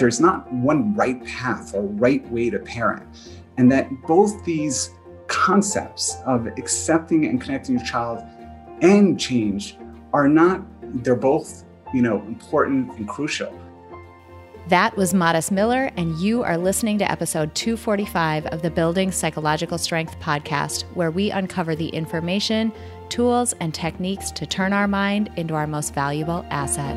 there's not one right path or right way to parent, and that both these concepts of accepting and connecting your child and change are not, they're both, you know, important and crucial. That was Modest Miller, and you are listening to episode 245 of the Building Psychological Strength podcast, where we uncover the information, tools, and techniques to turn our mind into our most valuable asset.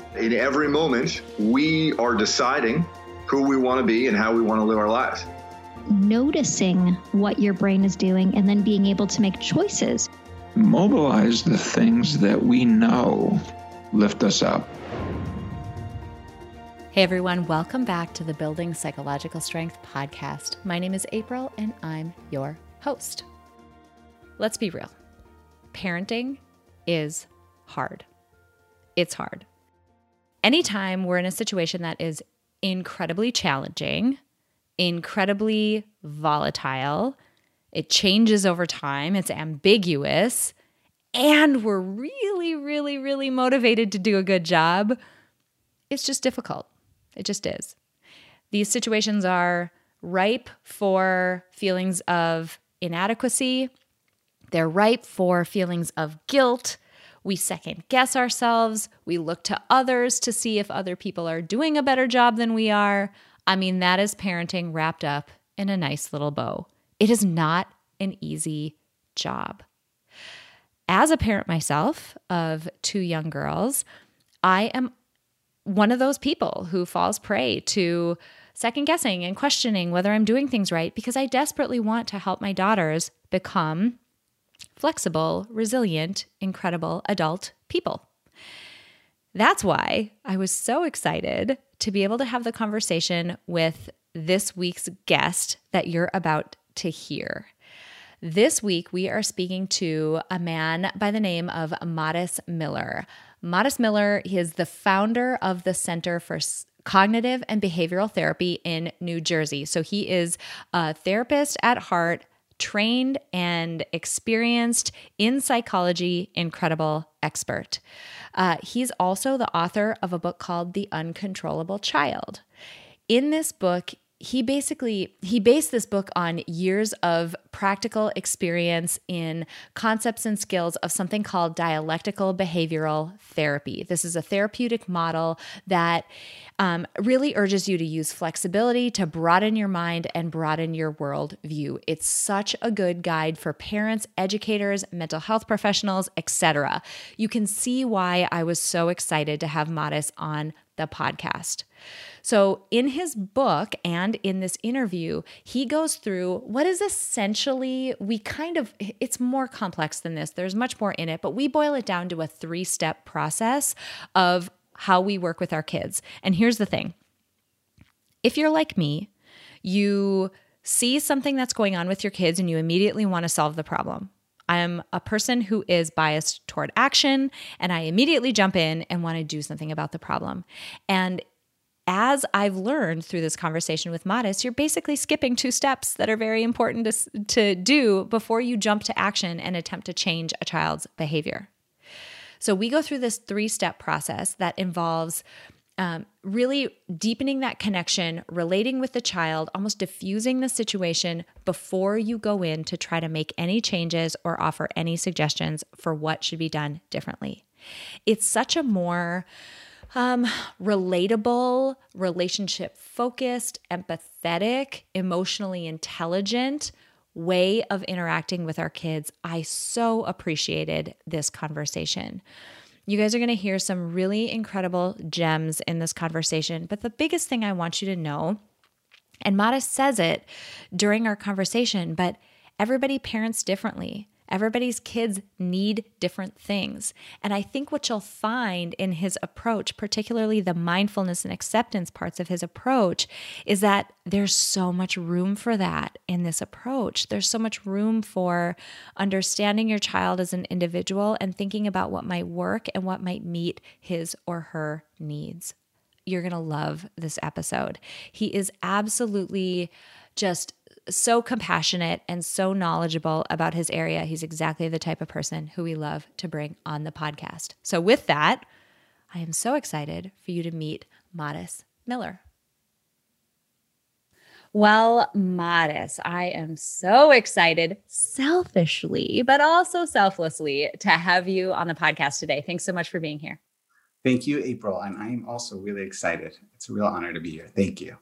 In every moment, we are deciding who we want to be and how we want to live our lives. Noticing what your brain is doing and then being able to make choices. Mobilize the things that we know lift us up. Hey everyone, welcome back to the Building Psychological Strength podcast. My name is April and I'm your host. Let's be real parenting is hard. It's hard. Anytime we're in a situation that is incredibly challenging, incredibly volatile, it changes over time, it's ambiguous, and we're really, really, really motivated to do a good job, it's just difficult. It just is. These situations are ripe for feelings of inadequacy, they're ripe for feelings of guilt. We second guess ourselves. We look to others to see if other people are doing a better job than we are. I mean, that is parenting wrapped up in a nice little bow. It is not an easy job. As a parent myself of two young girls, I am one of those people who falls prey to second guessing and questioning whether I'm doing things right because I desperately want to help my daughters become flexible, resilient, incredible adult people. That's why I was so excited to be able to have the conversation with this week's guest that you're about to hear. This week, we are speaking to a man by the name of Modest Miller. Modest Miller he is the founder of the Center for Cognitive and Behavioral Therapy in New Jersey. So he is a therapist at heart, trained and experienced in psychology, incredible expert. Uh, he's also the author of a book called The Uncontrollable Child. In this book, he basically he based this book on years of practical experience in concepts and skills of something called dialectical behavioral therapy. This is a therapeutic model that um, really urges you to use flexibility to broaden your mind and broaden your world view it's such a good guide for parents educators mental health professionals etc you can see why i was so excited to have modis on the podcast so, in his book and in this interview, he goes through what is essentially, we kind of, it's more complex than this. There's much more in it, but we boil it down to a three step process of how we work with our kids. And here's the thing if you're like me, you see something that's going on with your kids and you immediately want to solve the problem. I'm a person who is biased toward action and I immediately jump in and want to do something about the problem. And as I've learned through this conversation with Modest, you're basically skipping two steps that are very important to, to do before you jump to action and attempt to change a child's behavior. So, we go through this three step process that involves um, really deepening that connection, relating with the child, almost diffusing the situation before you go in to try to make any changes or offer any suggestions for what should be done differently. It's such a more um, relatable, relationship focused, empathetic, emotionally intelligent way of interacting with our kids. I so appreciated this conversation. You guys are going to hear some really incredible gems in this conversation. But the biggest thing I want you to know, and Modest says it during our conversation, but everybody parents differently. Everybody's kids need different things. And I think what you'll find in his approach, particularly the mindfulness and acceptance parts of his approach, is that there's so much room for that in this approach. There's so much room for understanding your child as an individual and thinking about what might work and what might meet his or her needs. You're going to love this episode. He is absolutely just so compassionate and so knowledgeable about his area. He's exactly the type of person who we love to bring on the podcast. So, with that, I am so excited for you to meet Modis Miller. Well, Modis, I am so excited, selfishly, but also selflessly, to have you on the podcast today. Thanks so much for being here. Thank you, April. And I'm also really excited. It's a real honor to be here. Thank you.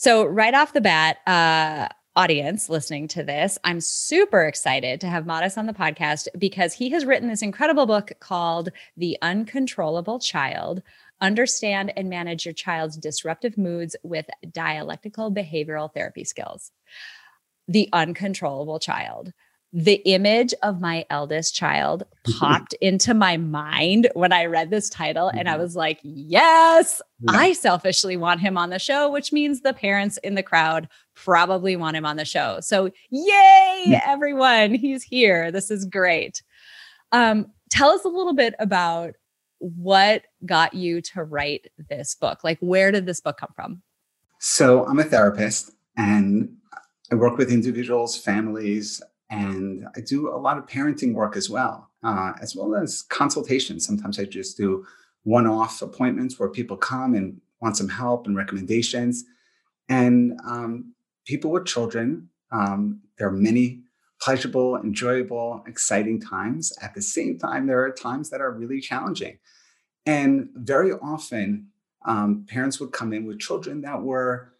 So, right off the bat, uh, audience listening to this, I'm super excited to have Modis on the podcast because he has written this incredible book called The Uncontrollable Child Understand and Manage Your Child's Disruptive Moods with Dialectical Behavioral Therapy Skills. The Uncontrollable Child the image of my eldest child popped into my mind when I read this title. And I mm-hmm. was like, yes, I selfishly want him on the show, which means the parents in the crowd probably want him on the show. So, yay, everyone, he's here. This is great. Um, tell us a little bit about what got you to write this book. Like, where did this book come from? So, I'm a therapist and I work with individuals, families, and I do a lot of parenting work as well, uh, as well as consultations. Sometimes I just do one off appointments where people come and want some help and recommendations. And um, people with children, um, there are many pleasurable, enjoyable, exciting times. At the same time, there are times that are really challenging. And very often, um, parents would come in with children that were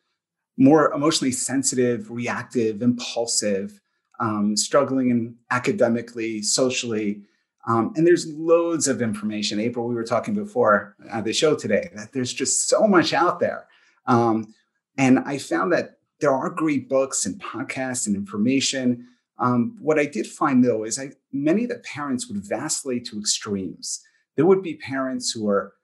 more emotionally sensitive, reactive, impulsive, um, struggling academically, socially. Um, and there's loads of information. April, we were talking before uh, the show today that there's just so much out there. Um, and I found that there are great books and podcasts and information. Um, what I did find though is I many of the parents would vacillate to extremes. There would be parents who are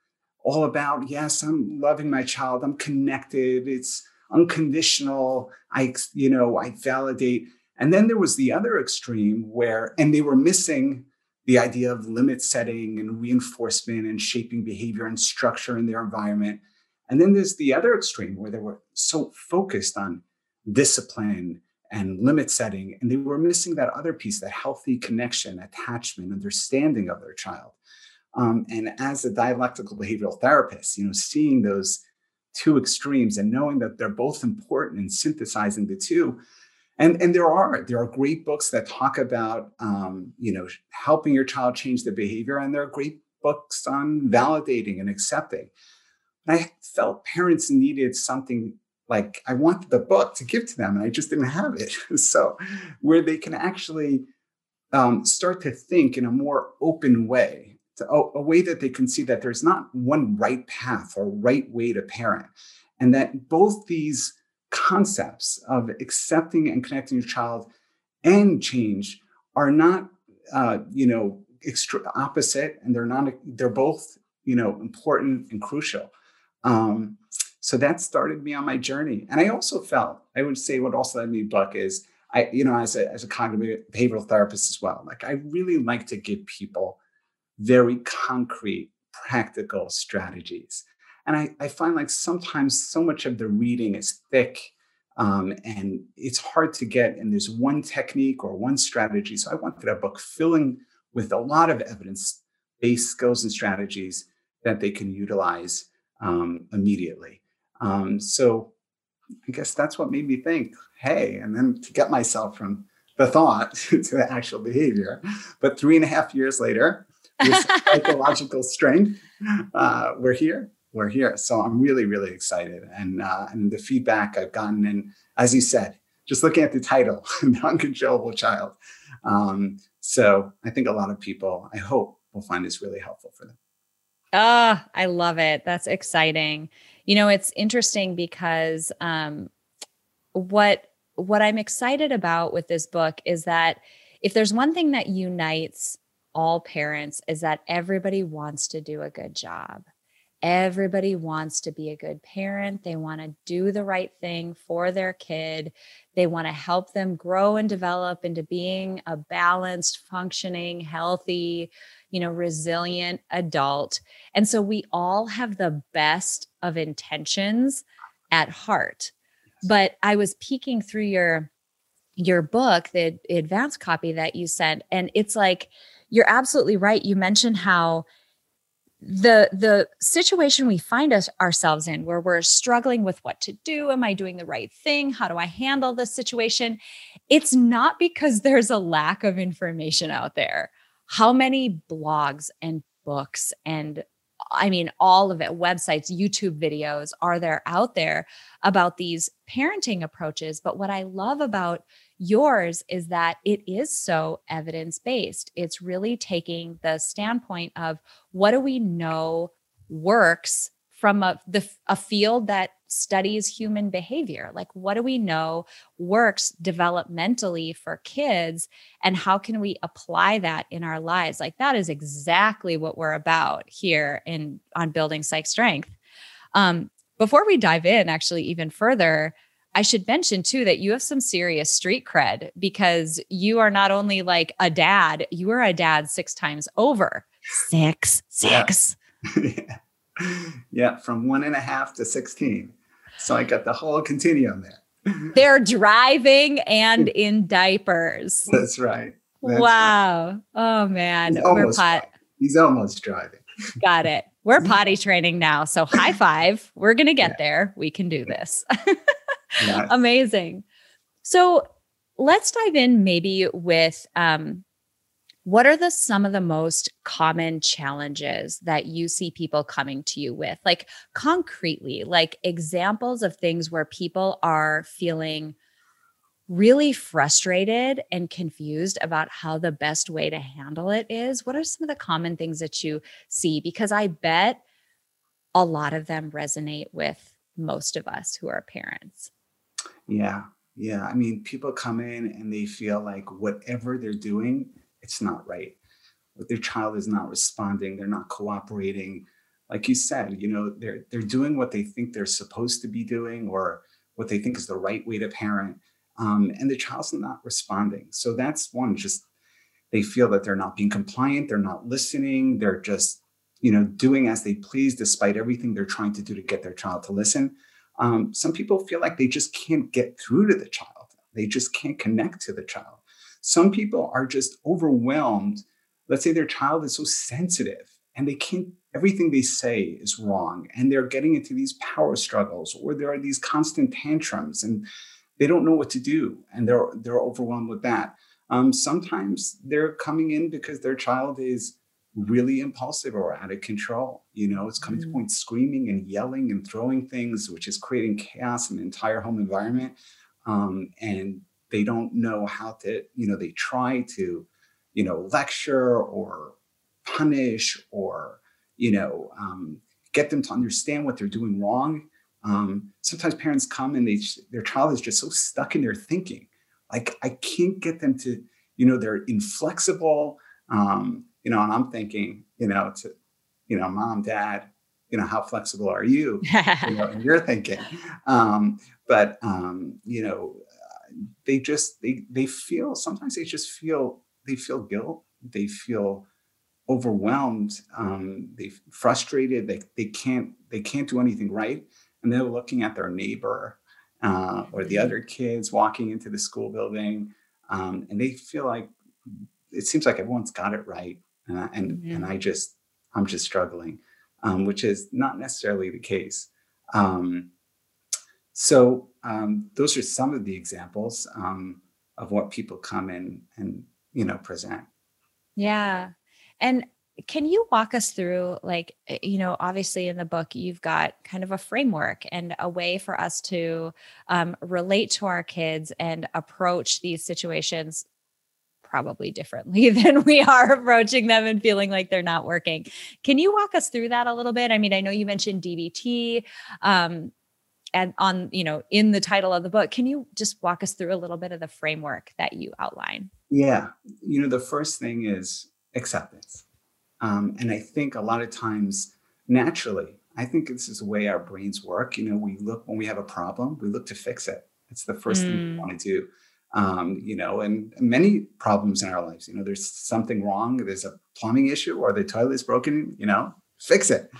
all about, yes, I'm loving my child, I'm connected, it's unconditional. I, you know, I validate. And then there was the other extreme where, and they were missing the idea of limit setting and reinforcement and shaping behavior and structure in their environment. And then there's the other extreme where they were so focused on discipline and limit setting, and they were missing that other piece, that healthy connection, attachment, understanding of their child. Um, and as a dialectical behavioral therapist, you know, seeing those two extremes and knowing that they're both important and synthesizing the two and and there are there are great books that talk about um, you know helping your child change their behavior and there are great books on validating and accepting. And i felt parents needed something like i wanted the book to give to them and i just didn't have it. So where they can actually um, start to think in a more open way to, a, a way that they can see that there's not one right path or right way to parent and that both these concepts of accepting and connecting your child and change are not uh, you know extra opposite and they're not they're both you know important and crucial. Um, so that started me on my journey. And i also felt i would say what also led me book is i you know as a, as a cognitive behavioral therapist as well like i really like to give people very concrete practical strategies and I, I find like sometimes so much of the reading is thick um, and it's hard to get and there's one technique or one strategy. So i wanted a book filling with a lot of evidence based skills and strategies that they can utilize um, immediately. Um, so i guess that's what made me think hey and then to get myself from the thought to the actual behavior. But three and a half years later with psychological strength uh, we're here we're here. So I'm really, really excited. And uh, and the feedback I've gotten, and as you said, just looking at the title, the uncontrollable child. Um, so I think a lot of people, I hope, will find this really helpful for them. Ah, I love it. That's exciting. You know, it's interesting because um, what what I'm excited about with this book is that if there's one thing that unites all parents is that everybody wants to do a good job. Everybody wants to be a good parent. They want to do the right thing for their kid. They want to help them grow and develop into being a balanced, functioning, healthy, you know, resilient adult. And so we all have the best of intentions at heart. But I was peeking through your your book, the advanced copy that you sent, and it's like you're absolutely right. You mentioned how the the situation we find us ourselves in where we're struggling with what to do. Am i doing the right thing? How do i handle this situation? It's not because there's a lack of information out there. How many blogs and books and I mean, all of it, websites, YouTube videos are there out there about these parenting approaches. But what I love about yours is that it is so evidence based. It's really taking the standpoint of what do we know works from a, the, a field that studies human behavior. Like, what do we know works developmentally for kids? And how can we apply that in our lives? Like, that is exactly what we're about here in on building psych strength. Um, before we dive in, actually, even further, I should mention too that you have some serious street cred because you are not only like a dad, you are a dad six times over. Six, six. Yeah. yeah, from one and a half to 16. So I got the whole continuum there. They're driving and in diapers. That's right. That's wow. Right. Oh man. We're pot- He's almost driving. Got it. We're potty training now. So high five. We're going to get yeah. there. We can do this. Amazing. So let's dive in maybe with um, what are the some of the most common challenges that you see people coming to you with like concretely like examples of things where people are feeling really frustrated and confused about how the best way to handle it is what are some of the common things that you see because i bet a lot of them resonate with most of us who are parents yeah yeah i mean people come in and they feel like whatever they're doing it's not right. Their child is not responding, they're not cooperating. Like you said, you know, they're they're doing what they think they're supposed to be doing or what they think is the right way to parent. Um, and the child's not responding. So that's one, just they feel that they're not being compliant, they're not listening, they're just, you know, doing as they please despite everything they're trying to do to get their child to listen. Um, some people feel like they just can't get through to the child. They just can't connect to the child. Some people are just overwhelmed. Let's say their child is so sensitive and they can't, everything they say is wrong. And they're getting into these power struggles or there are these constant tantrums and they don't know what to do. And they're, they're overwhelmed with that. Um, sometimes they're coming in because their child is really impulsive or out of control. You know, it's coming mm-hmm. to point screaming and yelling and throwing things, which is creating chaos in the entire home environment. Um, and they don't know how to, you know, they try to, you know, lecture or punish or, you know, um, get them to understand what they're doing wrong. Um, sometimes parents come and they their child is just so stuck in their thinking. Like I can't get them to, you know, they're inflexible. Um, you know, and I'm thinking, you know, to, you know, mom, dad, you know, how flexible are you? you know, and you're thinking. Um, but um, you know, they just they they feel sometimes they just feel they feel guilt they feel overwhelmed um, they frustrated they, they can't they can't do anything right and they're looking at their neighbor uh, or the other kids walking into the school building um, and they feel like it seems like everyone's got it right uh, and mm-hmm. and i just i'm just struggling um, which is not necessarily the case um, so um, those are some of the examples um, of what people come in and you know present. Yeah, and can you walk us through like eh, you know obviously in the book you've got kind of a framework and a way for us to um, relate to our kids and approach these situations probably differently than we are approaching them and feeling like they're not working. Can you walk us through that a little bit? I mean, I know you mentioned DBT. Um, and on you know in the title of the book can you just walk us through a little bit of the framework that you outline Yeah. You know, the first thing is acceptance. Um, and I think a lot of times, naturally, I think this is the way our brains work. You know, we look when we have a problem, we look to fix it. It's the first mm. thing we mm. want to do. Um, you know, and many problems in our lives. You know, there's something wrong. There's a plumbing issue, or the toilet is broken. You know, fix it.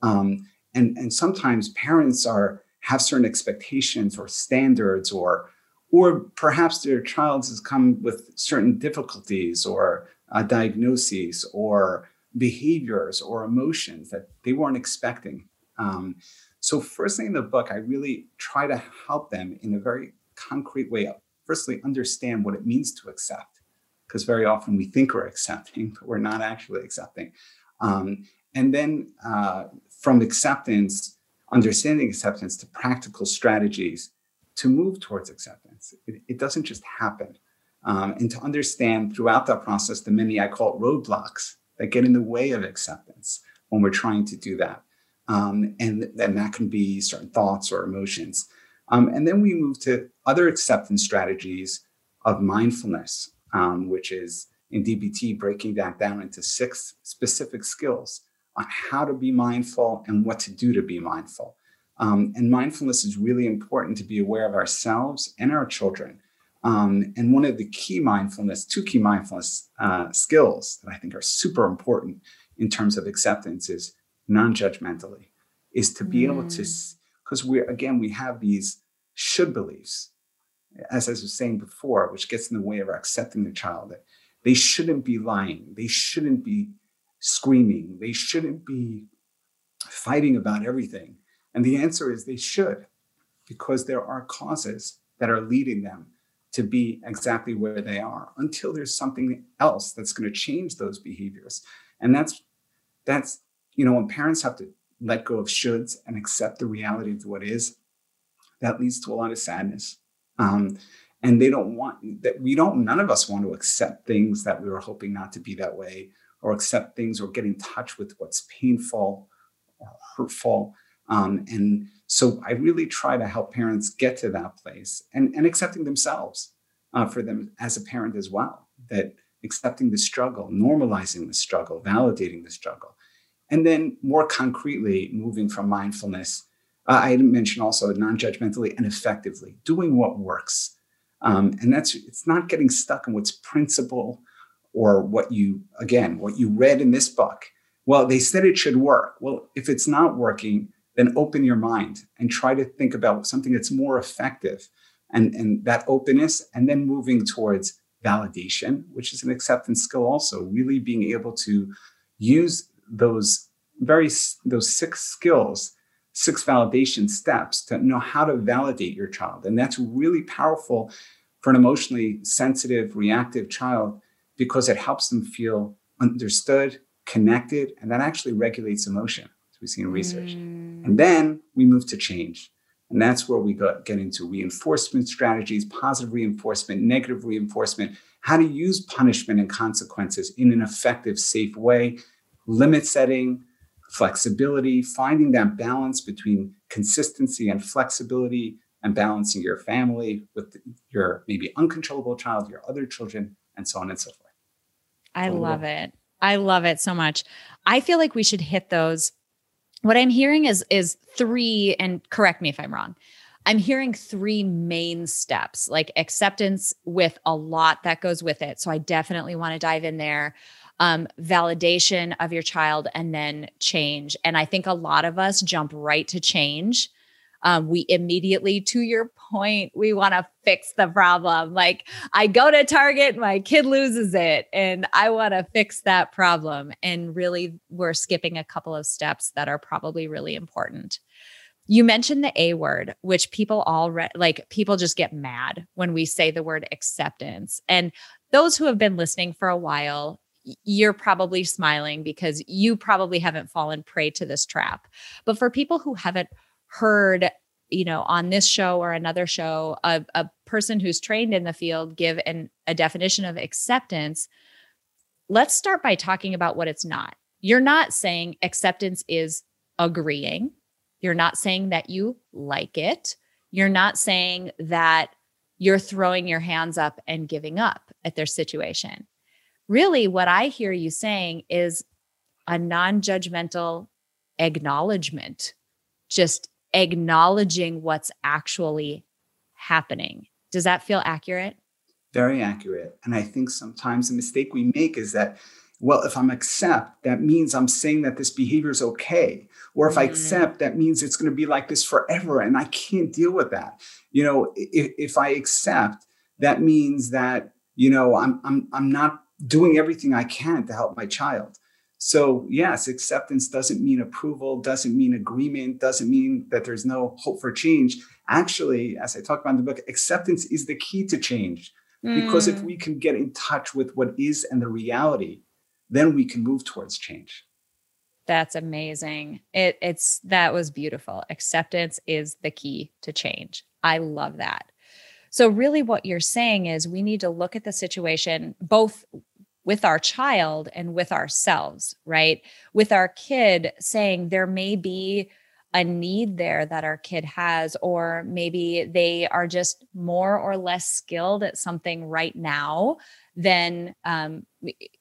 Um, and and sometimes parents are have certain expectations or standards, or or perhaps their child has come with certain difficulties or uh, diagnoses or behaviors or emotions that they weren't expecting. Um, so, first thing in the book, I really try to help them in a very concrete way. Firstly, understand what it means to accept, because very often we think we're accepting, but we're not actually accepting. Um, and then uh, from acceptance, understanding acceptance to practical strategies to move towards acceptance. It, it doesn't just happen. Um, and to understand throughout that process the many I call roadblocks that get in the way of acceptance when we're trying to do that. Um, and then that can be certain thoughts or emotions. Um, and then we move to other acceptance strategies of mindfulness, um, which is in DBT breaking that down into six specific skills on how to be mindful and what to do to be mindful. Um, and mindfulness is really important to be aware of ourselves and our children um, and one of the key mindfulness, two key mindfulness uh, skills that I think are super important in terms of acceptance is non-judgmentally, is to be mm. able to, because we're again we have these should beliefs, as I was saying before, which gets in the way of our accepting the child. That they shouldn't be lying, they shouldn't be screaming, they shouldn't be fighting about everything. And the answer is they should, because there are causes that are leading them to be exactly where they are until there's something else that's going to change those behaviors. And that's that's you know when parents have to let go of shoulds and accept the reality of what is, that leads to a lot of sadness. Um, and they don't want that we don't none of us want to accept things that we were hoping not to be that way or accept things or get in touch with what's painful or hurtful um, and so I really try to help parents get to that place and, and accepting themselves uh, for them as a parent as well, that accepting the struggle, normalizing the struggle, validating the struggle. And then more concretely, moving from mindfulness, uh, I mentioned also non-judgmentally and effectively, doing what works. Um, and that's it's not getting stuck in what's principle or what you again what you read in this book well they said it should work well if it's not working then open your mind and try to think about something that's more effective and, and that openness, and then moving towards validation, which is an acceptance skill also, really being able to use those very those six skills, six validation steps to know how to validate your child. And that's really powerful for an emotionally sensitive, reactive child because it helps them feel understood, connected, and that actually regulates emotion we see in research. Mm. And then we move to change. And that's where we got, get into reinforcement strategies, positive reinforcement, negative reinforcement, how to use punishment and consequences in an effective, safe way, limit setting, flexibility, finding that balance between consistency and flexibility, and balancing your family with your maybe uncontrollable child, your other children, and so on and so forth. I love it. I love it so much. I feel like we should hit those what i'm hearing is is three and correct me if i'm wrong i'm hearing three main steps like acceptance with a lot that goes with it. So i definitely want to dive in there. Um, validation of your child and then change. And i think a lot of us jump right to change um, we immediately, to your point, we want to fix the problem. Like I go to Target, my kid loses it, and I want to fix that problem. And really, we're skipping a couple of steps that are probably really important. You mentioned the A word, which people all re- like, people just get mad when we say the word acceptance. And those who have been listening for a while, you're probably smiling because you probably haven't fallen prey to this trap. But for people who haven't heard you know on this show or another show a, a person who's trained in the field give an, a definition of acceptance let's start by talking about what it's not. You're not saying acceptance is agreeing. You're not saying that you like it. You're not saying that you're throwing your hands up and giving up at their situation. Really, what I hear you saying is a non judgmental acknowledgement, just acknowledging what's actually happening. Does that feel accurate? Very accurate. And I think sometimes the mistake we make is that, well, if I'm accept, that means I'm saying that this behavior is okay. Or if mm. I accept, that means it's going to be like this forever and I can't deal with that. You know, if, if I accept, that means that, you know, I'm, I'm, I'm not doing everything I can to help my child. So, yes, acceptance doesn't mean approval, doesn't mean agreement, doesn't mean that there's no hope for change. Actually, as I talk about in the book, acceptance is the key to change. Mm. Because if mm. we can get in touch with what is and the reality, then we can move towards change. That's amazing. It it's that was beautiful. Acceptance is the key to change. I love that. So really what you're saying is we need to look at the situation both with our child and with ourselves, right? With our kid saying there may be a need there that our kid has, or maybe they are just more or less skilled at something right now than, um,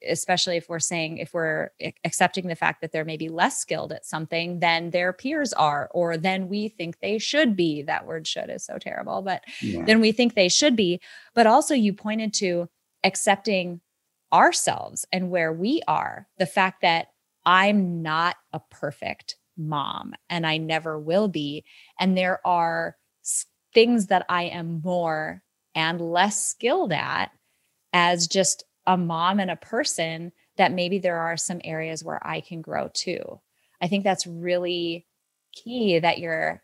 especially if we're saying, if we're accepting the fact that they're maybe less skilled at something than their peers are, or than we think they should be. That word should is so terrible, but yeah. then we think they should be. But also, you pointed to accepting ourselves and where we are, the fact that I'm not a perfect mom and I never will be. And there are things that I am more and less skilled at as just a mom and a person that maybe there are some areas where I can grow too. I think that's really key that you're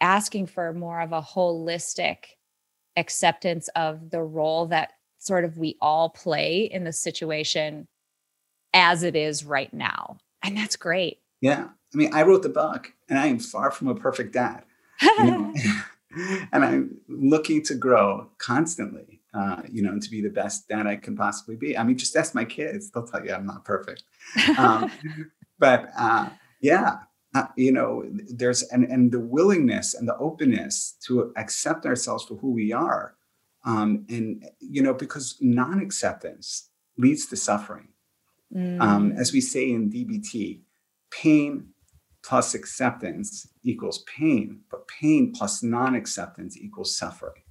asking for more of a holistic acceptance of the role that sort of we all play in the situation as it is right now. And that's great. Yeah. I mean, I wrote the book and I am far from a perfect dad. You know? and I'm looking to grow constantly, uh, you know, and to be the best dad I can possibly be. I mean, just ask my kids; they'll tell you I'm not perfect. Um, but uh, yeah, uh, you know, there's and and the willingness and the openness to accept ourselves for who we are um, and, you know, because non acceptance leads to suffering. Mm. Um, as we say in DBT, pain plus acceptance equals pain, but pain plus non acceptance equals suffering.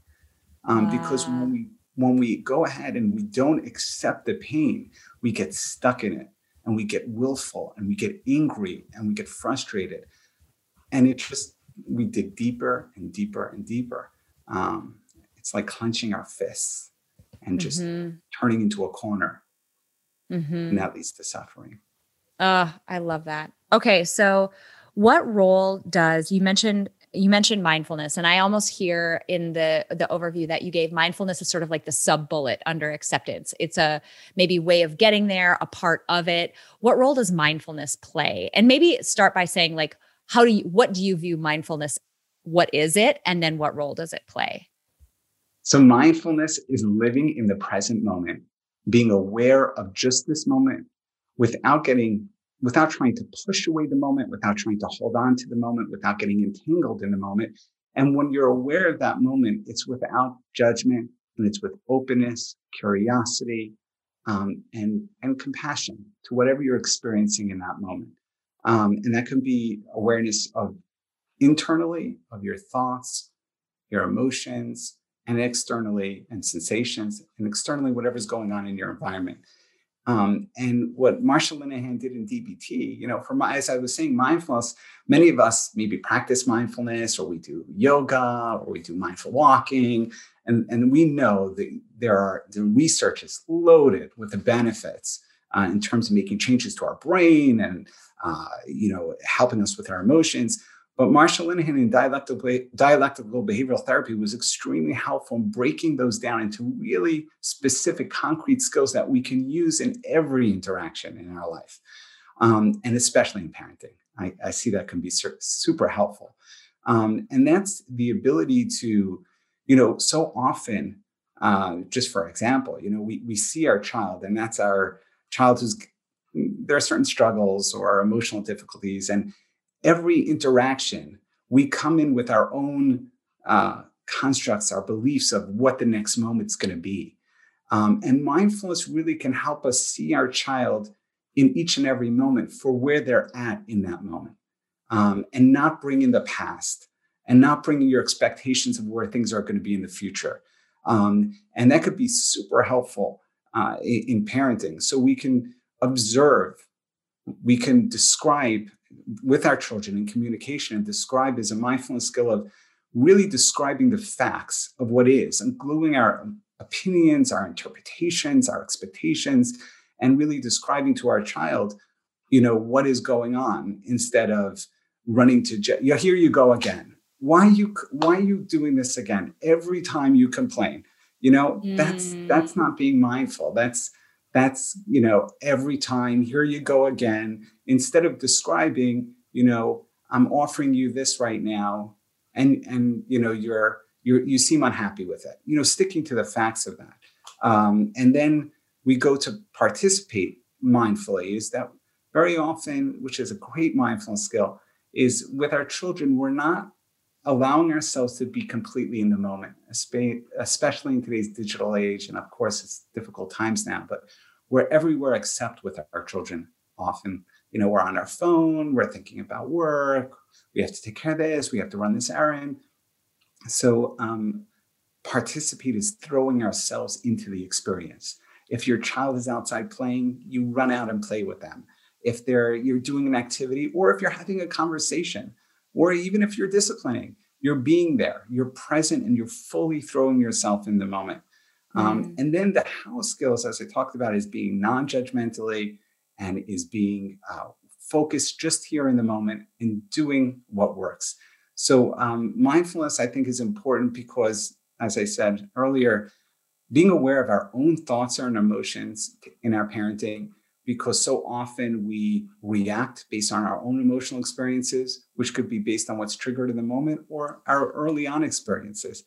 Um, Because when we when we go ahead and we don't accept the pain, we get stuck in it and we get willful and we get angry and we get frustrated. And it just, we dig deeper and deeper and deeper. Um, it's like clenching our fists and just mm-hmm. turning into a corner. Mm-hmm. And that leads to suffering. Uh, I love that. Okay. So what role does you mentioned you mentioned mindfulness and i almost hear in the the overview that you gave mindfulness is sort of like the sub bullet under acceptance it's a maybe way of getting there a part of it what role does mindfulness play and maybe start by saying like how do you what do you view mindfulness what is it and then what role does it play so, mindfulness is living in the present moment, being aware of just this moment without getting, without trying to push away the moment, without trying to hold on to the moment, without getting entangled in the moment. And when you're aware of that moment, it's without judgment and it's with openness, curiosity, um, and, and compassion to whatever you're experiencing in that moment. Um, and that can be awareness of internally of your thoughts, your emotions, and externally and sensations and externally whatever's going on in your environment. Um, and what Marsha Linehan did in DBT, you know, for my, as I was saying, mindfulness, many of us maybe practice mindfulness or we do yoga or we do mindful walking. And, and we know that there are, the research is loaded with the benefits uh, in terms of making changes to our brain and, uh, you know, helping us with our emotions. But Marsha Linehan in dialectical, dialectical behavioral therapy was extremely helpful in breaking those down into really specific, concrete skills that we can use in every interaction in our life, um, and especially in parenting. I, I, see that can be super helpful. Um, and that's the ability to, you know, so often, uh, just for example, you know, we, we see our child, and that's our child who's, there are certain struggles or emotional difficulties. And every interaction, we come in with our own uh, constructs, our beliefs of what the next moment's going to be. Um, and mindfulness really can help us see our child in each and every moment for where they're at in that moment um, and not bring in the past and not bringing your expectations of where things are going to be in the future. Um, and that could be super helpful uh, in, in parenting. So we can observe, we can describe with our children in communication and describe as a mindfulness skill of really describing the facts of what is and gluing our opinions, our interpretations, our expectations, and really describing to our child, you know, what is going on instead of running to jail. Yeah, here you go again. Why you why are you doing this again? Every time you complain, you know, mm. that's that's not being mindful. That's that's you know every time here you go again instead of describing you know i'm offering you this right now and and you know you're you you seem unhappy with it you know sticking to the facts of that. Um, and then we go to participate mindfully is that very often which is a great mindfulness skill is with our children we're not allowing ourselves to be completely in the moment especially in today's digital age and of course it's difficult times now but we're everywhere except with our children often you know we're on our phone we're thinking about work we have to take care of this we have to run this errand. So um, participate is throwing ourselves into the experience. If your child is outside playing you run out and play with them. If they're you're doing an activity or if you're having a conversation or even if you're disciplining you're being there you're present and you're fully throwing yourself in the moment. Um, mm. and then the how skills as i talked about is being non-judgmentally and is being uh, focused just here in the moment and doing what works. So, um, mindfulness, I think, is important because, as I said earlier, being aware of our own thoughts and emotions in our parenting, because so often we react based on our own emotional experiences, which could be based on what's triggered in the moment or our early on experiences.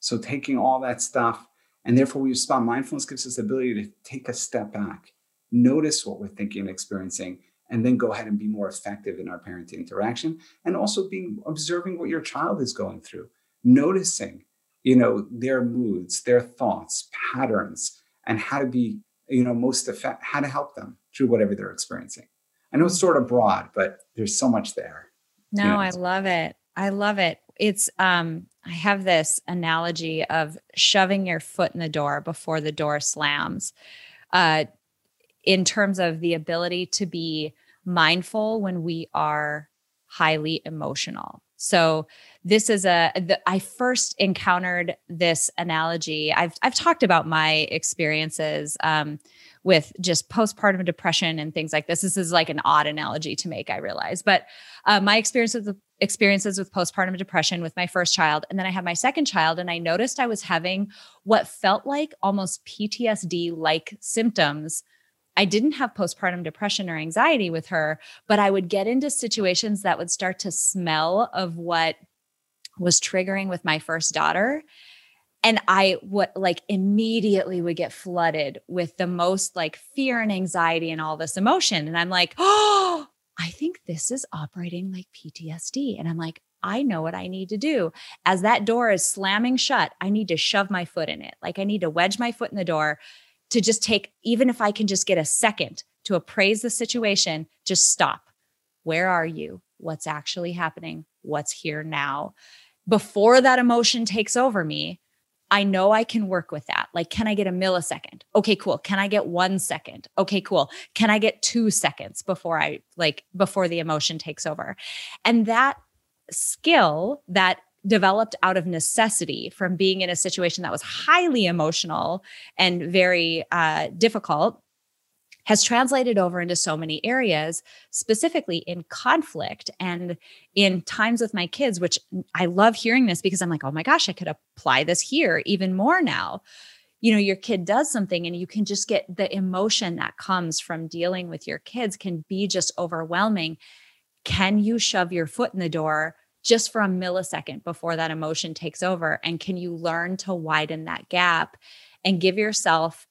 So, taking all that stuff, and therefore we respond, mindfulness gives us the ability to take a step back notice what we're thinking and experiencing, and then go ahead and be more effective in our parenting interaction. And also being observing what your child is going through, noticing, you know, their moods, their thoughts, patterns, and how to be, you know, most effective, how to help them through whatever they're experiencing. I know it's sort of broad, but there's so much there. No, you know? I love it. I love it. It's um I have this analogy of shoving your foot in the door before the door slams. Uh in terms of the ability to be mindful when we are highly emotional. So this is a the, I first encountered this analogy. I've I've talked about my experiences um, with just postpartum depression and things like this. This is like an odd analogy to make, I realize, but uh, my experience with the experiences with postpartum depression with my first child, and then I had my second child, and I noticed I was having what felt like almost PTSD like symptoms I didn't have postpartum depression or anxiety with her, but I would get into situations that would start to smell of what was triggering with my first daughter. And I would like immediately would get flooded with the most like fear and anxiety and all this emotion. And I'm like, oh, I think this is operating like PTSD. And I'm like, I know what I need to do. As that door is slamming shut, I need to shove my foot in it. Like I need to wedge my foot in the door to just take, even if I can just get a second to appraise the situation, just stop. Where are you? What's actually happening? What's here now? Before that emotion takes over me, I know I can work with that. Like, can I get a millisecond? Okay, cool. Can I get one second? Okay, cool. Can I get two seconds before I like, before the emotion takes over? And that skill, that developed out of necessity from being in a situation that was highly emotional and very uh, difficult has translated over into so many areas, specifically in conflict and in times with my kids, which I love hearing this because I'm like, oh my gosh, I could apply this here even more now. You know, your kid does something and you can just get the emotion that comes from dealing with your kids can be just overwhelming. Can you shove your foot in the door just for a millisecond before that emotion takes over? And can you learn to widen that gap and give yourself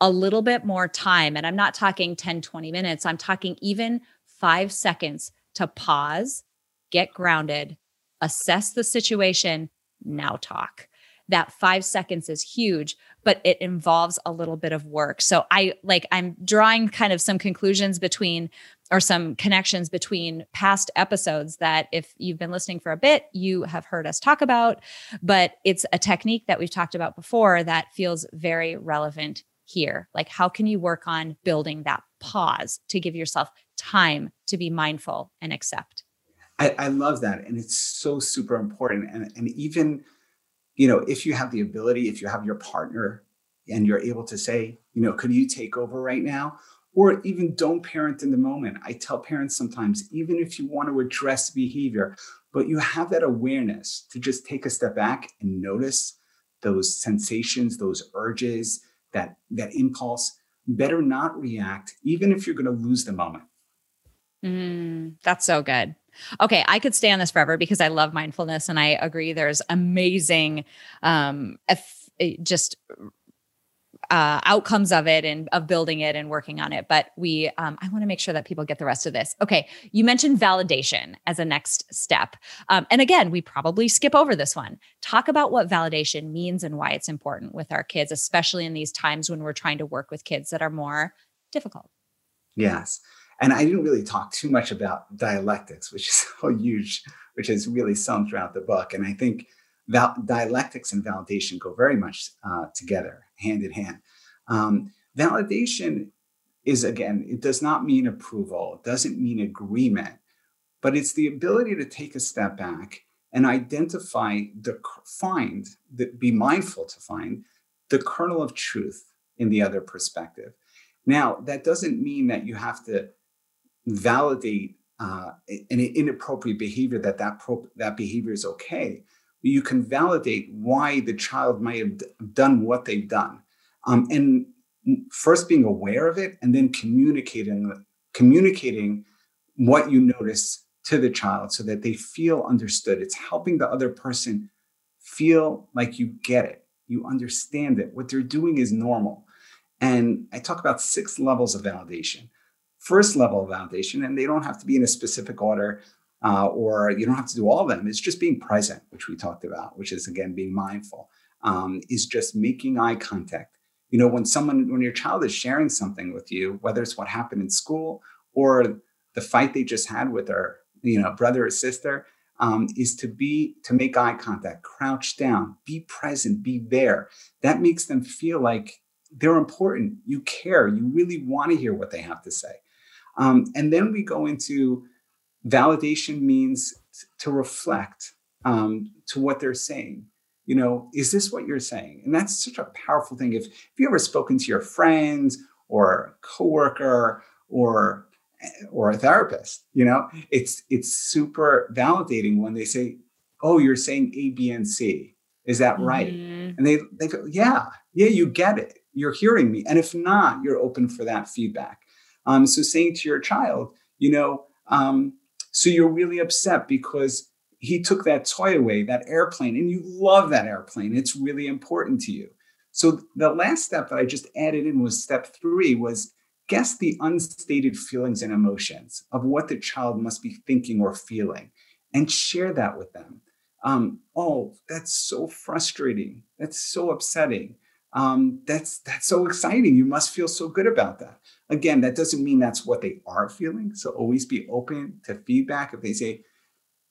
a little bit more time? And I'm not talking 10, 20 minutes, I'm talking even five seconds to pause, get grounded, assess the situation, now talk that five seconds is huge, but it involves a little bit of work. So I like, I'm drawing kind of some conclusions between or some connections between past episodes that if you've been listening for a bit, you have heard us talk about, but it's a technique that we've talked about before that feels very relevant here. Like, how can you work on building that pause to give yourself time to be mindful and accept? I, I love that. And it's so super important. And, and even you know, if you have the ability, if you have your partner and you're able to say, you know, could you take over right now? Or even don't parent in the moment. I tell parents sometimes, even if you want to address behavior, but you have that awareness to just take a step back and notice those sensations, those urges, that that impulse. Better not react, even if you're going to lose the moment. Mm, that's so good. Okay, I could stay on this forever because I love mindfulness and I agree there's amazing um eh, just uh, outcomes of it and of building it and working on it. But we, um, I want to make sure that people get the rest of this. Okay, you mentioned validation as a next step, um, and again, we probably skip over this one. Talk about what validation means and why it's important with our kids, especially in these times when we're trying to work with kids that are more difficult. Yes. And I didn't really talk too much about dialectics, which is so huge, which is really sung throughout the book. And I think val- dialectics and validation go very much uh, together, hand in hand. Um, validation is, again, it does not mean approval, it doesn't mean agreement, but it's the ability to take a step back and identify the find that be mindful to find the kernel of truth in the other perspective. Now, that doesn't mean that you have to validate uh, an inappropriate behavior that that, pro- that behavior is okay. You can validate why the child might have done what they've done, um, and first being aware of it, and then communicating communicating what you notice to the child so that they feel understood. It's helping the other person feel like you get it, you understand it. What they're doing is normal. And I talk about six levels of validation first level of validation, and they don't have to be in a specific order. Uh, or you don't have to do all of them. It's just being present, which we talked about, which is again being mindful, um, is just making eye contact. You know, when someone, when your child is sharing something with you, whether it's what happened in school or the fight they just had with their, you know, brother or sister, um, is to be to make eye contact, crouch down, be present, be there. That makes them feel like they're important. You care. You really want to hear what they have to say. Um, and then we go into validation means t- to reflect um, to what they're saying. You know, is this what you're saying? And that's such a powerful thing. If, if you ever spoken to your friends or coworker or or a therapist, you know, it's it's super validating when they say, "Oh, you're saying A, B, and C. Is that right?" Mm-hmm. And they they go, "Yeah, yeah, you get it. You're hearing me." And if not, you're open for that feedback. Um, so saying to your child, you know, um, so you're really upset because he took that toy away, that airplane, and you love that airplane. It's really important to you. So the last step that I just added in was step three was guess the unstated feelings and emotions of what the child must be thinking or feeling and share that with them. Um, oh, that's so frustrating. That's so upsetting um, that's that's so exciting. You must feel so good about that. Again, that doesn't mean that's what they are feeling. So always be open to feedback. If they say,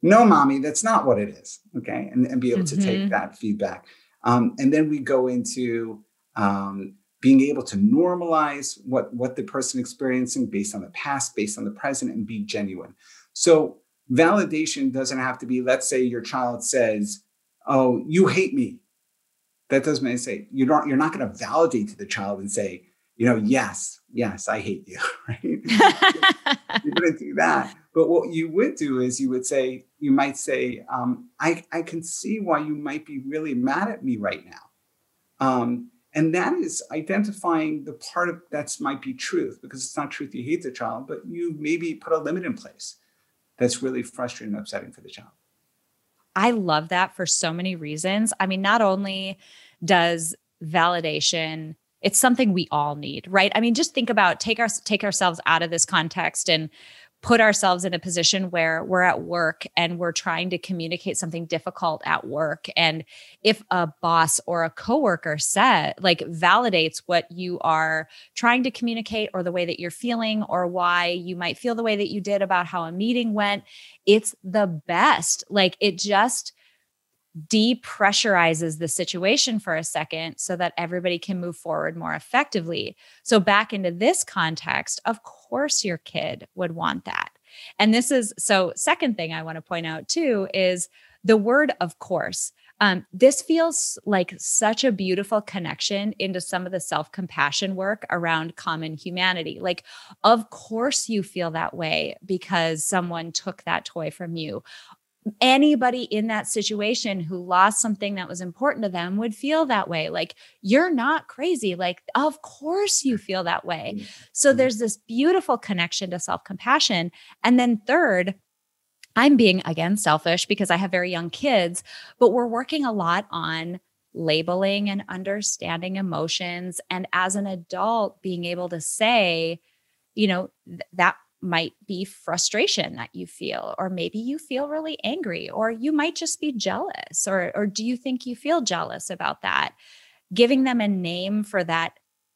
"No, mommy, that's not what it is," okay, and, and be able mm-hmm. to take mm-hmm. that feedback. Um, and then we go into um, being able to normalize what what the person experiencing based on the past, based on the present, and be genuine. So validation doesn't have to be. Let's say your child says, "Oh, you hate me." That doesn't mean say you don't you're not going to validate to the child and say you know yes yes i hate you right? You wouldn't do that. But what you would do is you would say you might say um, I, I can see why you might be really mad at me right now. Um, and that is identifying the part of that's might be truth because it's not truth you hate the child but you maybe put a limit in place that's really frustrating and upsetting for the child I love that for so many reasons. I mean, not only does validation it's something we all need right i mean just think about take our take ourselves out of this context and put ourselves in a position where we're at work and we're trying to communicate something difficult at work and if a boss or a coworker said like validates what you are trying to communicate or the way that you're feeling or why you might feel the way that you did about how a meeting went it's the best like it just depressurizes the situation for a second so that everybody can move forward more effectively. So, back into this context, of course, your kid would want that. And this is so, second thing I want to point out too is the word of course. Um, this feels like such a beautiful connection into some of the self compassion work around common humanity. Like, of course, you feel that way because someone took that toy from you anybody in that situation who lost something that was important to them would feel that way. Like, you're not crazy. Like, of course you feel that way. Mm-hmm. So there's this beautiful connection to self compassion. And then, third, I'm being again selfish because I have very young kids, but we're working a lot on labeling and understanding emotions. And as an adult, being able to say, you know, th- that might be frustration that you feel or maybe you feel really angry or you might just be jealous or or do you think you feel jealous about that giving them a name for that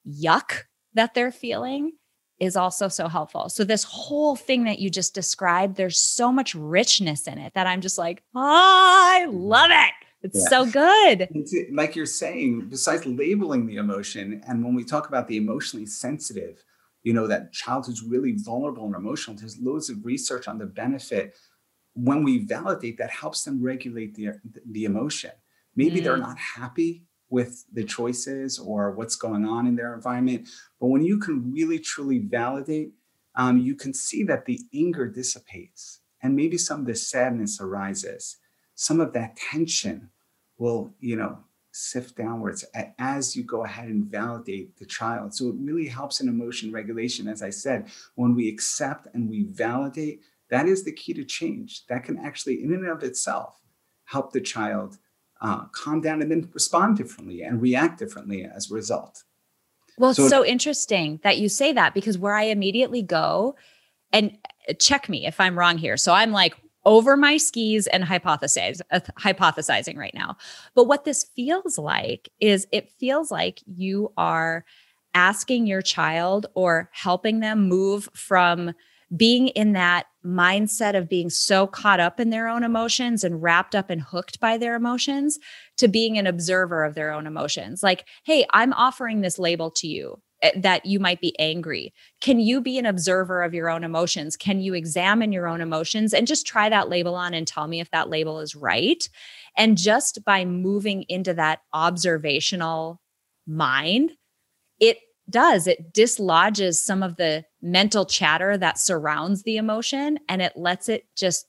yuck that they're feeling is also so helpful. So this whole thing that you just described there's so much richness in it that I'm just like, oh, I love it. It's yeah. so good. It's like you're saying, besides labeling the emotion, and when we talk about the emotionally sensitive, you know that child who's really vulnerable and emotional there's loads of research on the benefit. When we validate that helps them regulate the, the emotion. Maybe mm. they're not happy with the choices or what's going on in their environment but when you can really truly validate um, you can see that the anger dissipates and maybe some of the sadness arises. Some of that tension will you know sift downwards as you go ahead and validate the child. So it really helps in emotion regulation. As I said, when we accept and we validate, that is the key to change. That can actually, in and of itself, help the child uh, calm down and then respond differently and react differently as a result. Well, so, it's so interesting that you say that because where I immediately go, and check me if I'm wrong here. So I'm like, over my skis and hypothesize, uh, hypothesizing right now. But what this feels like is it feels like you are asking your child or helping them move from being in that mindset of being so caught up in their own emotions and wrapped up and hooked by their emotions to being an observer of their own emotions. Like, hey, I'm offering this label to you. Eh, that you might be angry. Can you be an observer of your own emotions? Can you examine your own emotions and just try that label on and tell me if that label is right? And just by moving into that observational mind, it does, it dislodges some of the mental chatter that surrounds the emotion and it lets it just,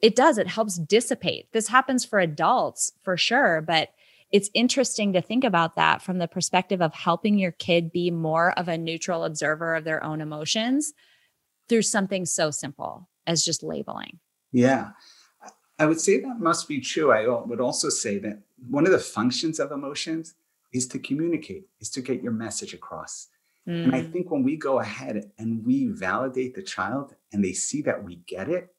it does, it helps dissipate. This happens for adults for sure, but it's interesting to think about that from the perspective of helping your kid be more of a neutral observer of their own emotions through something so simple as just labeling. Yeah. I would say that must be true. I would also say that one of the functions of emotions is to communicate, is to get your message across. Mm. And I mm. think when we go ahead and we validate the child and they see that we get it,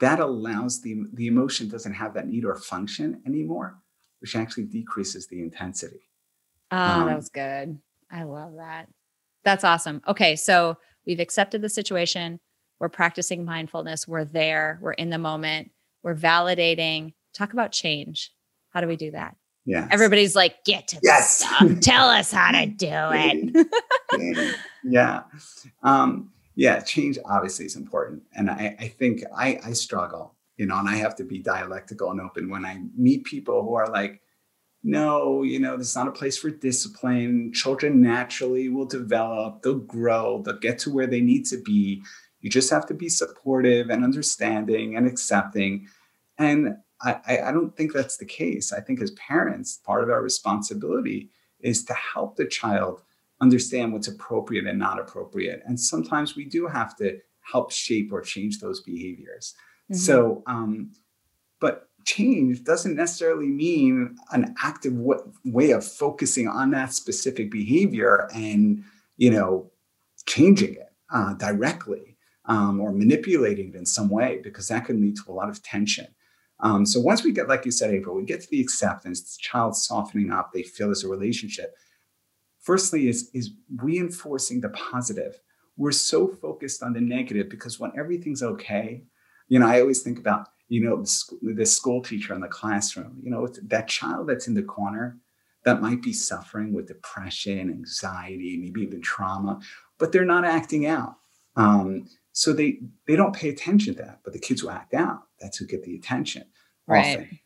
that allows the, the emotion doesn't have that need or function anymore which actually decreases the intensity. Oh, um, that was good. I love that. That's awesome. Okay, so we've accepted the situation. We're practicing mindfulness. We're there. We're in the moment. We're validating. Talk about change. How do we do that? Yeah. Everybody's like, get to yes. stuff. Tell us how to do it. yeah. Um, yeah. Change obviously is important. And I, I think I, I struggle you know, and I have to be dialectical and open when I meet people who are like, no, you know, this is not a place for discipline. Children naturally will develop, they'll grow, they'll get to where they need to be. You just have to be supportive and understanding and accepting. And I, I don't think that's the case. I think as parents, part of our responsibility is to help the child understand what's appropriate and not appropriate. And sometimes we do have to help shape or change those behaviors. Mm-hmm. So, um, but change doesn't necessarily mean an active w- way of focusing on that specific behavior and, you know, changing it uh, directly. um, or manipulating it in some way because that can lead to a lot of tension. Um, so once we get, like you said, April, we get to the acceptance, the child softening up, they feel there's a relationship. Firstly, is is reinforcing the positive. We're so focused on the negative because when everything's okay, you know, I always think about you know the school teacher in the classroom. You know, that child that's in the corner that might be suffering with depression, and anxiety, maybe even trauma, but they're not acting out. Um, so they they don't pay attention to that, but the kids who act out, that's who get the attention. Right. Often.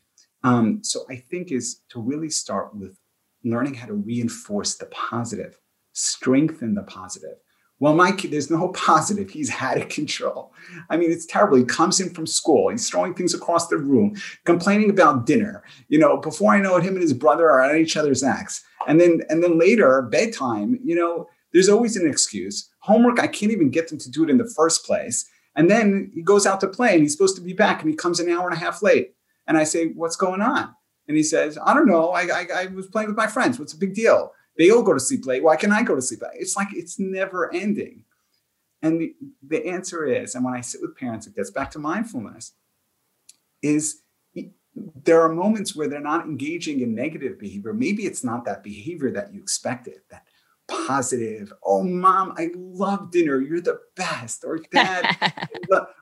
Um, so I think is to really start with learning how to reinforce the positive, strengthen the positive. Well, my kid, there's no positive. He's out of control. I mean, it's terrible. He comes in from school. He's throwing things across the room, complaining about dinner. You know, before I know it, him and his brother are at each other's necks. And then, and then later, bedtime. You know, there's always an excuse. Homework, I can't even get them to do it in the first place. And then he goes out to play and he's supposed to be back and he comes an hour and a half late. And I say, What's going on? And he says, I don't know. I, I, I was playing with my friends. What's the big deal? They all go to sleep late. Why can't I go to sleep late? It's like it's never ending. And the, the answer is, and when I sit with parents, it gets back to mindfulness, is there are moments where they're not engaging in negative behavior. Maybe it's not that behavior that you expected, that positive. Oh, mom, I love dinner. You're the best. Or dad,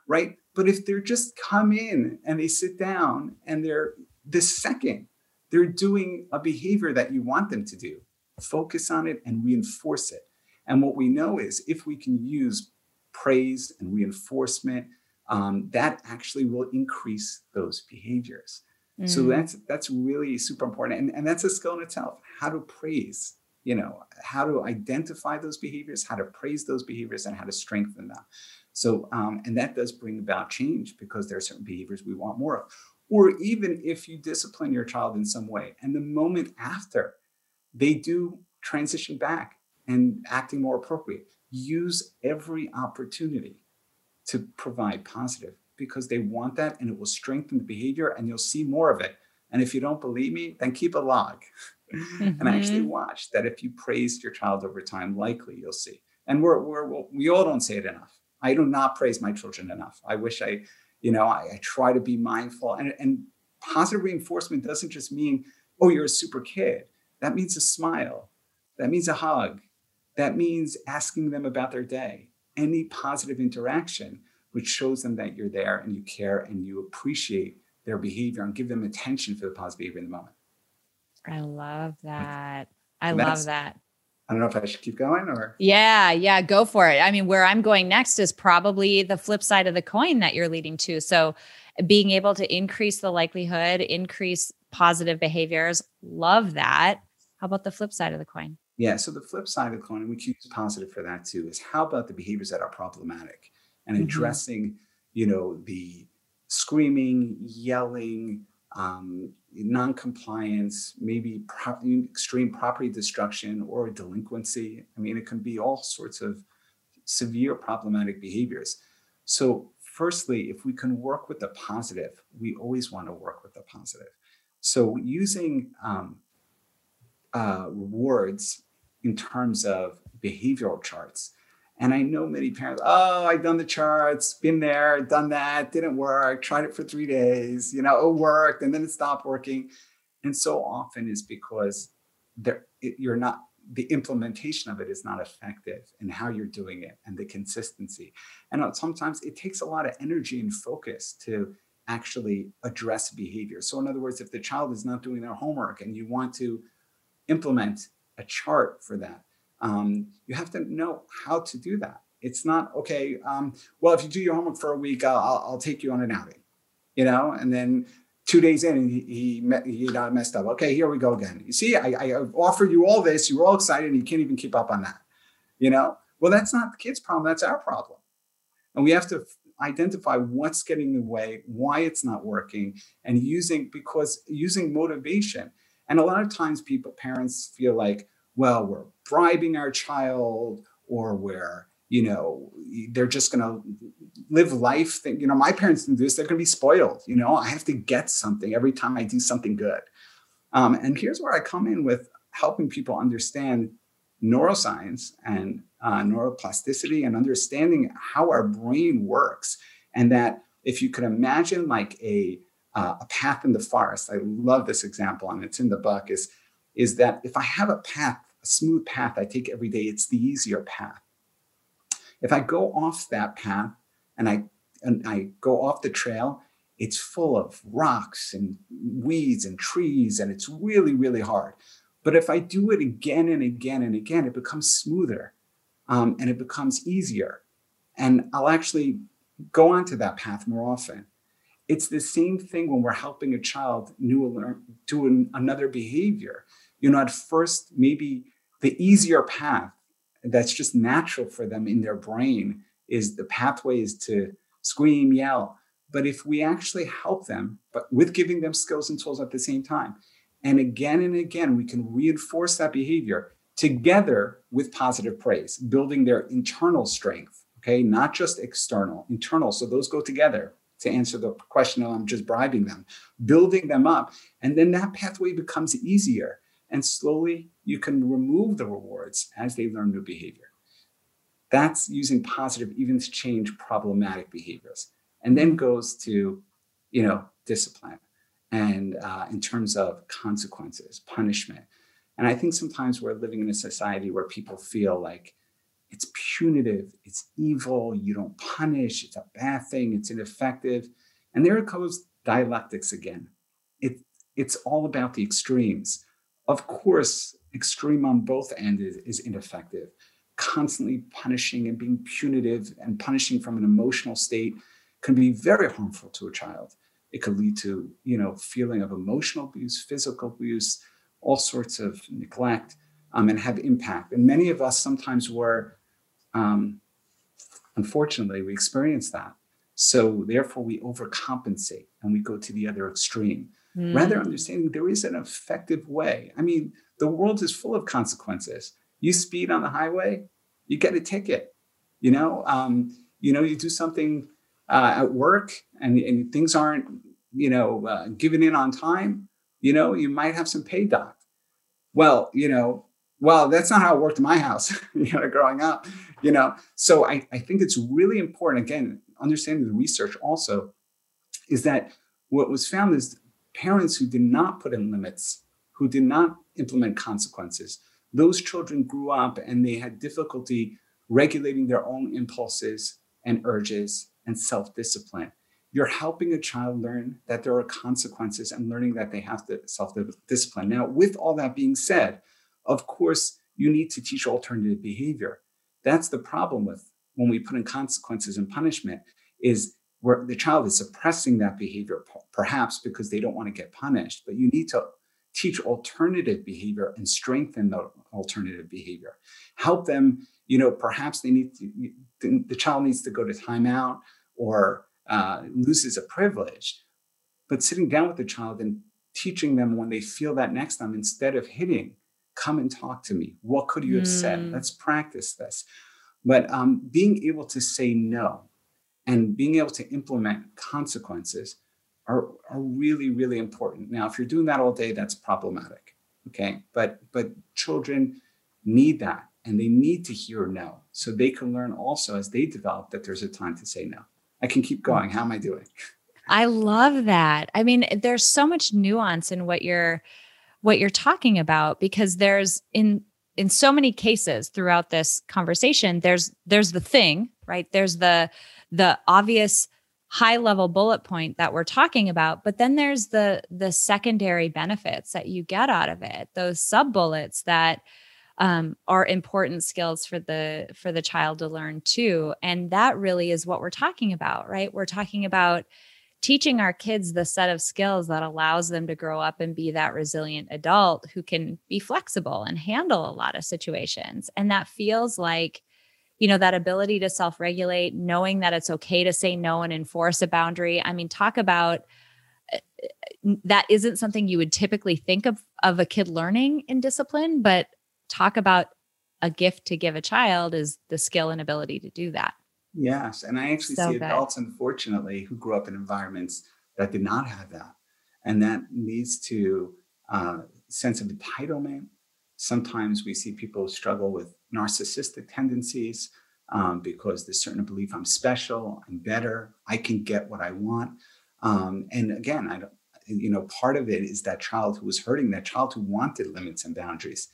right? But if they're just come in and they sit down and they're the second they're doing a behavior that you want them to do, focus on it and reinforce it. And what we know is if we can use praise and reinforcement, um, that actually will increase those behaviors. Mm. So that's that's really super important. And, and that's a skill in itself, how to praise you know how to identify those behaviors how to praise those behaviors and how to strengthen them so um, and that does bring about change because there are certain behaviors we want more of or even if you discipline your child in some way and the moment after they do transition back and acting more appropriate use every opportunity to provide positive because they want that and it will strengthen the behavior and you'll see more of it and if you don't believe me then keep a log mm-hmm. and actually watch that if you praised your child over time, likely you'll see. And we're, we're, we all don't say it enough. I do not praise my children enough. I wish I, you know, I, I try to be mindful. And, and positive reinforcement doesn't just mean, oh, you're a super kid. That means a smile. That means a hug. That means asking them about their day. Any positive interaction which shows them that you're there and you care and you appreciate their behavior and give them attention for the positive behavior in the moment. I love that. I love that. I don't know if I should keep going or. Yeah, yeah, go for it. I mean, where I'm going next is probably the flip side of the coin that you're leading to. So, being able to increase the likelihood, increase positive behaviors, love that. How about the flip side of the coin? Yeah, so the flip side of the coin, and we can use positive for that too, is how about the behaviors that are problematic and mm-hmm. addressing, mm-hmm. you know, the screaming, yelling, um, non-compliance, maybe pro- extreme property destruction or delinquency. I mean, it can be all sorts of severe problematic behaviors. So, firstly, if we can work with the positive, we always want to work with the positive. So, using um, uh, rewards in terms of behavioral charts and I know many parents, oh, I've done the charts, been there, done that, didn't work, tried it for three days, you know, it worked, and then it stopped working. And so often is because there it, you're not the implementation of it is not effective in how you're doing it and the consistency. And sometimes it takes a lot of energy and focus to actually address behavior. So, in other words, if the child is not doing their homework and you want to implement a chart for that, um, you have to know how to do that. It's not okay. Um, well, if you do your homework for a week, I'll, I'll, take you on an outing, you know, and then two days in, he he, he got messed up. Okay, here we go again. You see, I, I offered you all this. You were all excited, and you can't even keep up on that. You know, well, that's not the kid's problem. That's our problem, and we have to identify what's getting in the way, why it's not working, and using because using motivation. And a lot of times, people parents feel like, well, we're bribing our child or we're you know they're just going to live life think you know my parents didn't do this they're going to be spoiled you know i have to get something every time i do something good um, and here's where i come in with helping people understand neuroscience and uh, neuroplasticity and understanding how our brain works. And that if you could imagine like a, uh, a path in the forest, I love this example and it's in the book, is, is that if I have a path, a smooth path I take every day, it's the easier path. If I go off that path and I, and I go off the trail, it's full of rocks and weeds and trees, and it's really, really hard. But if I do it again and again and again, it becomes smoother um, and it becomes easier. And I'll actually go onto that path more often. It's the same thing when we're helping a child new, do an, another behavior. You know, at first, maybe the easier path that's just natural for them in their brain is the pathway is to scream, yell. But if we actually help them, but with giving them skills and tools at the same time, and again and again, we can reinforce that behavior together with positive praise, building their internal strength, okay, not just external, internal. So those go together to answer the question I'm just bribing them, building them up. And then that pathway becomes easier. And slowly you can remove the rewards as they learn new behavior. That's using positive even to change problematic behaviors. And then goes to, you know, discipline and uh, in terms of consequences, punishment. And I think sometimes we're living in a society where people feel like it's punitive, it's evil, you don't punish, it's a bad thing, it's ineffective. And there it goes dialectics again. It, it's all about the extremes. Of course, extreme on both ends is, is ineffective. Constantly punishing and being punitive and punishing from an emotional state can be very harmful to a child. It could lead to, you know, feeling of emotional abuse, physical abuse, all sorts of neglect, um, and have impact. And many of us sometimes were, um, unfortunately, we experience that. So therefore, we overcompensate and we go to the other extreme. Mm. Rather understanding there is an effective way. I mean, the world is full of consequences. You speed on the highway, you get a ticket. You know, um, you know, you do something uh, at work and, and, things aren't, you know, uh, given in on time, you know, you might have some pay dock. Well, you know, well, that's not how it worked in my house, you know, growing up, you know. So I, I think it's really important, again, understanding the research also, is that what was found is parents who did not put in limits, who did not implement consequences, those children grew up and they had difficulty regulating their own impulses and urges and self discipline. You're helping a child learn that there are consequences and learning that they have to self discipline. Now, with all that being said, of course, you need to teach alternative behavior. That's the problem with when we put in consequences and punishment is where the child is suppressing that behavior, perhaps because they don't want to get punished. But you need to teach alternative behavior and strengthen the alternative behavior. Help them, you know, perhaps they need to, the child needs to go to timeout or uh, loses a privilege. But sitting down with the child and teaching them when they feel that next time, instead of hitting, come and talk to me. What could you have mm. said? Let's practice this. But um, being able to say no and being able to implement consequences are, are really, really important. Now, if you're doing that all day, that's problematic. Okay. But but children need that and they need to hear no. So they can learn also as they develop that there's a time to say no. I can keep going. How am I doing? I love that. I mean, there's so much nuance in what you're what you're talking about because there's in in so many cases throughout this conversation there's there's the thing, right? There's the the obvious high level bullet point that we're talking about but then there's the the secondary benefits that you get out of it those sub bullets that um, are important skills for the for the child to learn too and that really is what we're talking about right we're talking about teaching our kids the set of skills that allows them to grow up and be that resilient adult who can be flexible and handle a lot of situations and that feels like you know that ability to self-regulate knowing that it's okay to say no and enforce a boundary i mean talk about uh, that isn't something you would typically think of of a kid learning in discipline but talk about a gift to give a child is the skill and ability to do that. Yes. And I actually so see good. adults, unfortunately, who grew up in environments that did not have that. And that leads to a uh, sense of entitlement, Sometimes we see people struggle with narcissistic tendencies um, because there's certain belief I'm special, I'm better, I can get what I want. Um, and again, I don't, you know, part of it is that child who was hurting, that child who wanted limits and boundaries.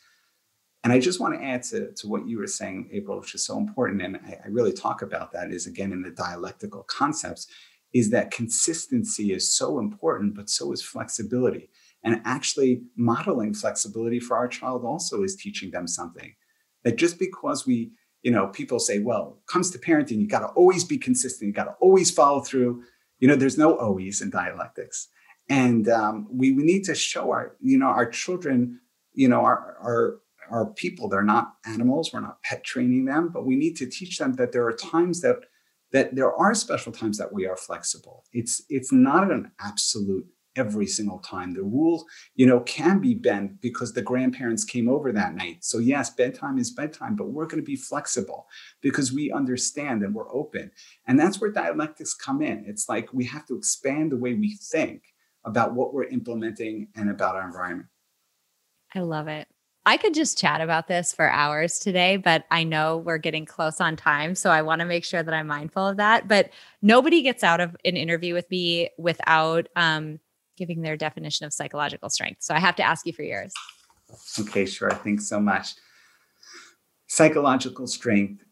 And I just want to add to, to what you were saying, April, which is so important. And I, I really talk about that is again in the dialectical concepts, is that consistency is so important, but so is flexibility. And actually modeling flexibility for our child also is teaching them something. That just because we, you know, people say, well, comes to parenting, you got to always be consistent, you got to always follow through. You know, there's no always in dialectics. And um, we, we need to show our, you know, our children, you know, our, our are people. They're not animals. We're not pet training them, but we need to teach them that there are times that that there are special times that we are flexible. It's it's not an absolute every single time. The rules, you know, can be bent because the grandparents came over that night. So yes, bedtime is bedtime, but we're going to be flexible because we understand and we're open. And that's where dialectics come in. It's like we have to expand the way we think about what we're implementing and about our environment. I love it. I could just chat about this for hours today, but I know we're getting close on time. So I want to make sure that I'm mindful of that. But nobody gets out of an interview with me without um, giving their definition of psychological strength. So I have to ask you for yours. Okay, sure. Thanks so much. Psychological strength,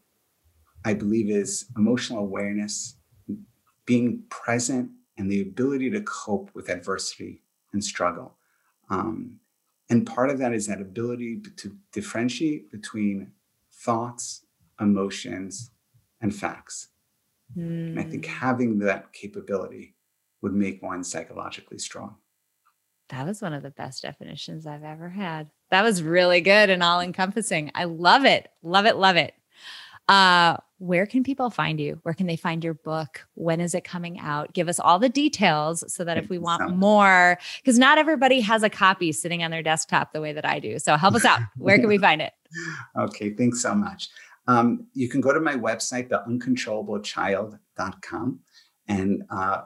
I believe, is emotional awareness, being present, and the ability to cope with adversity and struggle. Um, and part of that is that ability to differentiate between thoughts, emotions, and facts. Mm. And I think hmm. having that capability would make one psychologically strong. That was one of the best definitions I've ever had. That was really good and all encompassing. I love it. Love it. Love it. Uh, where can people find you? Where can they find your book? When is it coming out? Give us all the details so that if we want more, because not everybody has a copy sitting on their desktop the way that I do. So help us out. Where can we find it? Okay, thanks so much. Um, you can go to my website, theuncontrollablechild.com, and uh,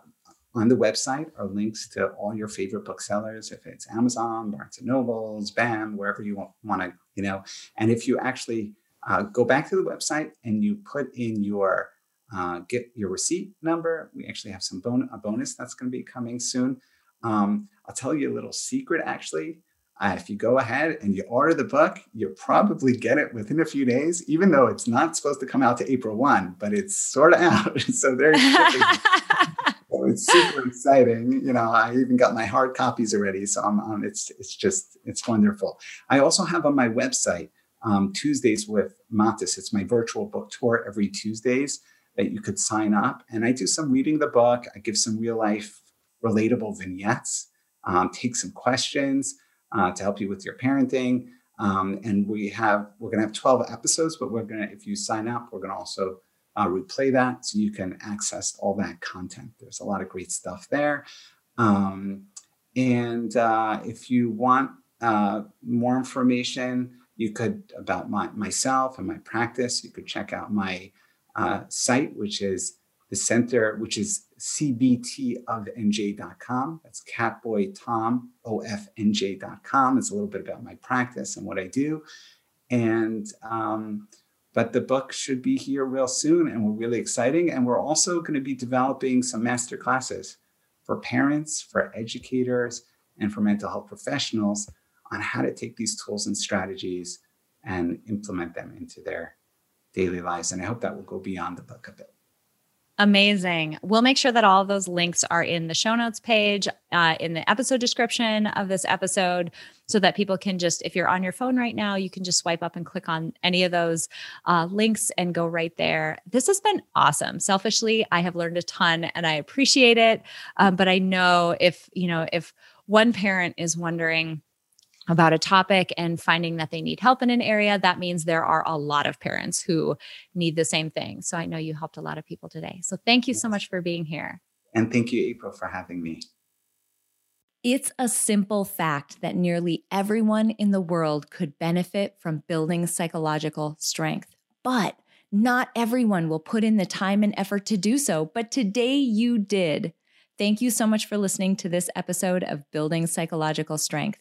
on the website are links to all your favorite booksellers, if it's Amazon, Barnes and Nobles, BAM, wherever you want to, you know. And if you actually uh, go back to the website and you put in your uh, get your receipt number. We actually have some bon- a bonus that's going to be coming soon. Um, I'll tell you a little secret actually. Uh, if you go ahead and you order the book, you'll probably get it within a few days, even though it's not supposed to come out to April 1, but it's sort of out. so there's so it's super exciting. You know, I even got my hard copies already. So I'm on it's it's just it's wonderful. I also have on my website um, Tuesdays with Matis. It's my virtual book tour every Tuesdays that you could sign up. And I do some reading the book. I give some real life relatable vignettes, um, take some questions uh, to help you with your parenting. Um, and we have we're going to have 12 episodes, but we're going to if you sign up, we're going to also uh, replay that so you can access all that content. There's a lot of great stuff there. Um, and uh, if you want uh, more information, you could about my, myself and my practice you could check out my uh, site which is the center which is cbtofnj.com that's catboytomofnj.com. it's a little bit about my practice and what i do. And um, but the book should be here real soon and we're really exciting. And we're also going to be developing some master classes for parents for educators and for mental health professionals on how to take these tools and strategies and implement them into their daily lives. And I hope that will go beyond the book a bit. Amazing. We'll make sure that all those links are in the show notes page, uh, in the episode description of this episode, so that people can just, if you're on your phone right now, you can just swipe up and click on any of those uh, links and go right there. This has been awesome. Selfishly, I have learned a ton and I appreciate it. Um, but I know if, you know, if one parent is wondering, about a topic and finding that they need help in an area, that means there are a lot of parents who need the same thing. So I know you helped a lot of people today. So thank you so much for being here. And thank you, April, for having me. It's a simple fact that nearly everyone in the world could benefit from building psychological strength, but not everyone will put in the time and effort to do so. But today you did. Thank you so much for listening to this episode of Building Psychological Strength.